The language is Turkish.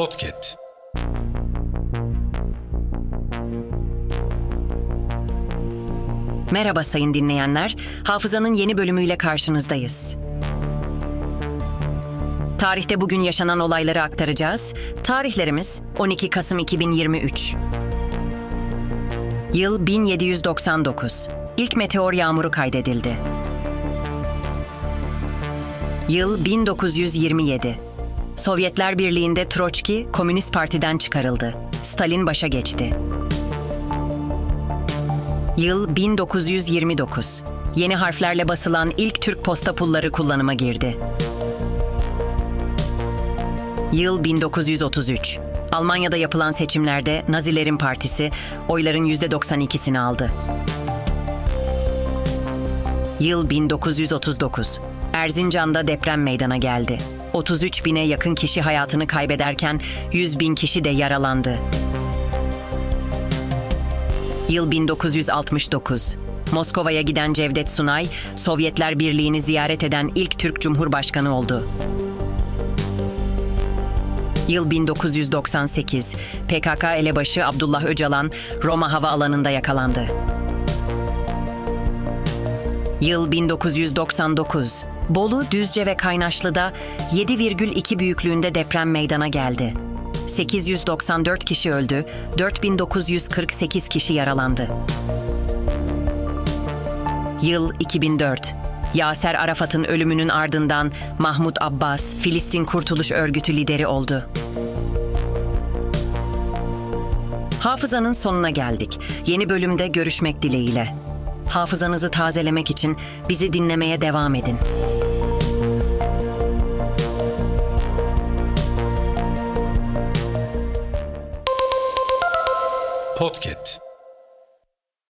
Podcast. Merhaba sayın dinleyenler. Hafızanın yeni bölümüyle karşınızdayız. Tarihte bugün yaşanan olayları aktaracağız. Tarihlerimiz 12 Kasım 2023. Yıl 1799. İlk meteor yağmuru kaydedildi. Yıl 1927. Sovyetler Birliği'nde Troçki Komünist Parti'den çıkarıldı. Stalin başa geçti. Yıl 1929. Yeni harflerle basılan ilk Türk posta pulları kullanıma girdi. Yıl 1933. Almanya'da yapılan seçimlerde Nazilerin partisi oyların %92'sini aldı. Yıl 1939. Erzincan'da deprem meydana geldi. 33 bine yakın kişi hayatını kaybederken 100 bin kişi de yaralandı. Yıl 1969. Moskova'ya giden Cevdet Sunay, Sovyetler Birliği'ni ziyaret eden ilk Türk Cumhurbaşkanı oldu. Yıl 1998. PKK elebaşı Abdullah Öcalan Roma havaalanında yakalandı. Yıl 1999. Bolu, Düzce ve Kaynaşlı'da 7,2 büyüklüğünde deprem meydana geldi. 894 kişi öldü, 4948 kişi yaralandı. Yıl 2004. Yaser Arafat'ın ölümünün ardından Mahmut Abbas, Filistin Kurtuluş Örgütü lideri oldu. Hafızanın sonuna geldik. Yeni bölümde görüşmek dileğiyle. Hafızanızı tazelemek için bizi dinlemeye devam edin. Podcast.